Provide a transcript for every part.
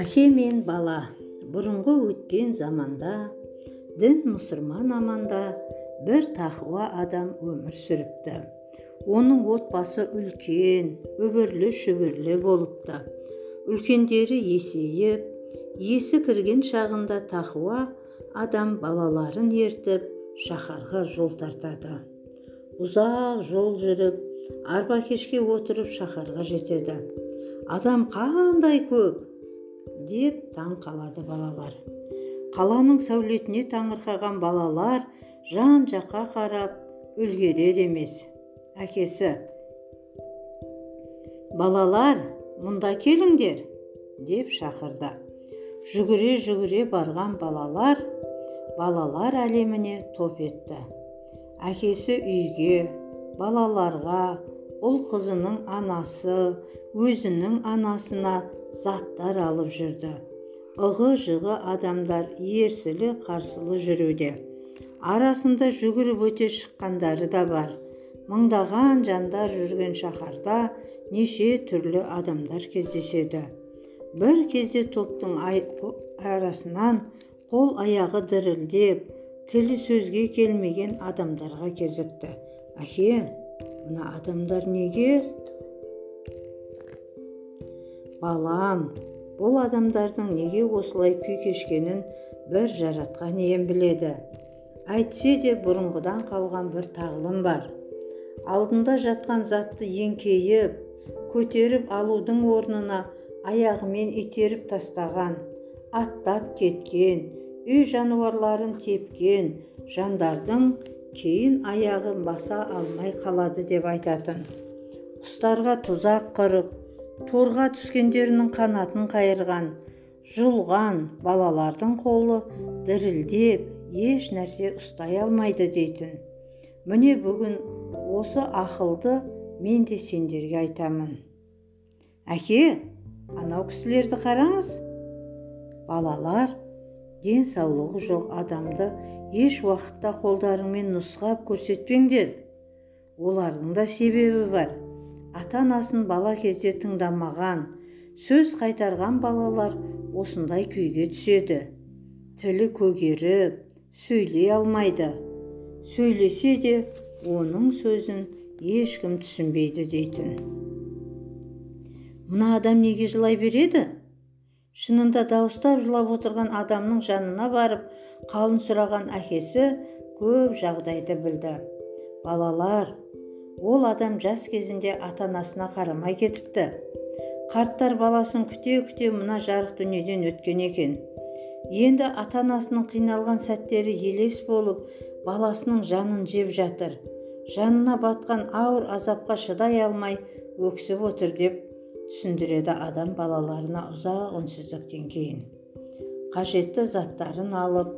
әке мен бала бұрынғы өткен заманда дін мұсырман аманда бір тақуа адам өмір сүріпті. Оның отбасы үлкен үбірлі шүбірлі болыпты. Үлкендері есейіп есі кірген шағында тақуа адам балаларын ертіп шаһарға жол тартады. Ұзақ жол жүріп арба кешке отырып шаһарға жетеді. Адам қандай көп? деп таң қалады балалар. Қаланың сәулетіне таңырқаған балалар жан жаққа қарап үлгерер емес. Әкесі балалар мұнда келіңдер! деп шақырды. Жүгіре жүгіре барған балалар балалар әлеміне топ етті. Әкесі үйге балаларға ұл қызының анасы өзінің анасына заттар алып жүрді. Ығы жығы адамдар ерсілі қарсылы жүруде. Арасында жүгіріп өте шыққандары да бар. Мыңдаған жандар жүрген шаһарда неше түрлі адамдар кездеседі. Бір кезде топтың арасынан қол аяғы дірілдеп тілі сөзге келмеген адамдарға кезікті. Әке мына адамдар неге? Балам бұл адамдардың неге осылай күй кешкенін бір жаратқан ием біледі. Әйтсе де бұрынғыдан қалған бір тағылым бар. Алдында жатқан затты еңкейіп көтеріп алудың орнына аяғымен итеріп тастаған аттап кеткен үй жануарларын тепкен жандардың кейін аяғын баса алмай қалады деп айтатын. Құстарға тұзақ құрып торға түскендерінің қанатын қайырған жұлған балалардың қолы дірілдеп еш нәрсе ұстай алмайды дейтін. Міне бүгін осы ақылды мен де сендерге айтамын. Әке анау кісілерді қараңыз. Балалар денсаулығы жоқ адамды еш уақытта қолдарыңмен нұсқап көрсетпеңдер. Олардың да себебі бар. Ата анасын бала кезде тыңдамаған сөз қайтарған балалар осындай күйге түседі. Тілі көгеріп сөйлей алмайды. Сөйлесе де оның сөзін ешкім түсінбейді дейтін. Мына адам неге жылай береді? Шынында дауыстап жылап отырған адамның жанына барып қалын сұраған әкесі көп жағдайды білді. Балалар ол адам жас кезінде ата анасына қарамай кетіпті. Қарттар баласын күте күте мына жарық дүниеден өткен екен. Енді ата анасының қиналған сәттері елес болып баласының жанын жеп жатыр. Жанына батқан ауыр азапқа шыдай алмай өксіп отыр деп түсіндіреді адам балаларына ұзақ үнсіздіктен кейін қажетті заттарын алып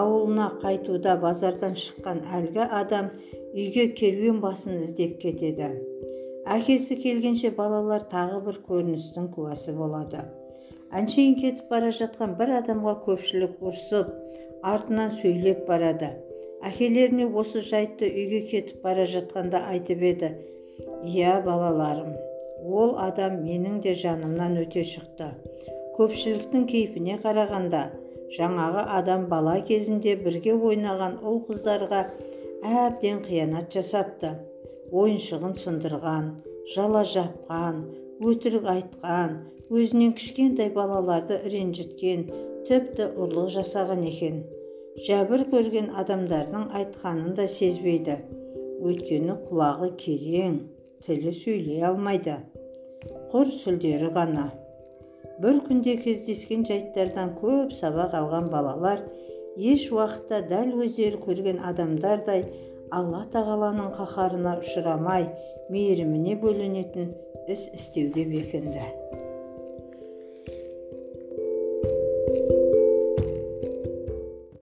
ауылына қайтуда базардан шыққан әлгі адам үйге керуен басын іздеп кетеді әкесі келгенше балалар тағы бір көріністің куәсі болады әншейін кетіп бара жатқан бір адамға көпшілік ұрсып артынан сөйлеп барады әкелеріне осы жайтты үйге кетіп бара жатқанда айтып еді иә балаларым ол адам менің де жанымнан өте шықты. Көпшіліктің кейпіне қарағанда жаңағы адам бала кезінде бірге ойнаған ұл қыздарға әбден қиянат жасапты. Ойыншығын сындырған жала жапқан өтірік айтқан өзінен кішкентай балаларды ренжіткен тіпті ұрлық жасаған екен. Жәбір көрген адамдардың айтқанын да сезбейді. Өйткені құлағы керең. Тілі сөйлей алмайды. Құр сүлдері ғана. Бір күнде кездескен жайттардан көп сабақ алған балалар еш уақытта дәл өздері көрген адамдардай алла тағаланың қаһарына ұшырамай мейіріміне бөленетін іс істеуге бекінді.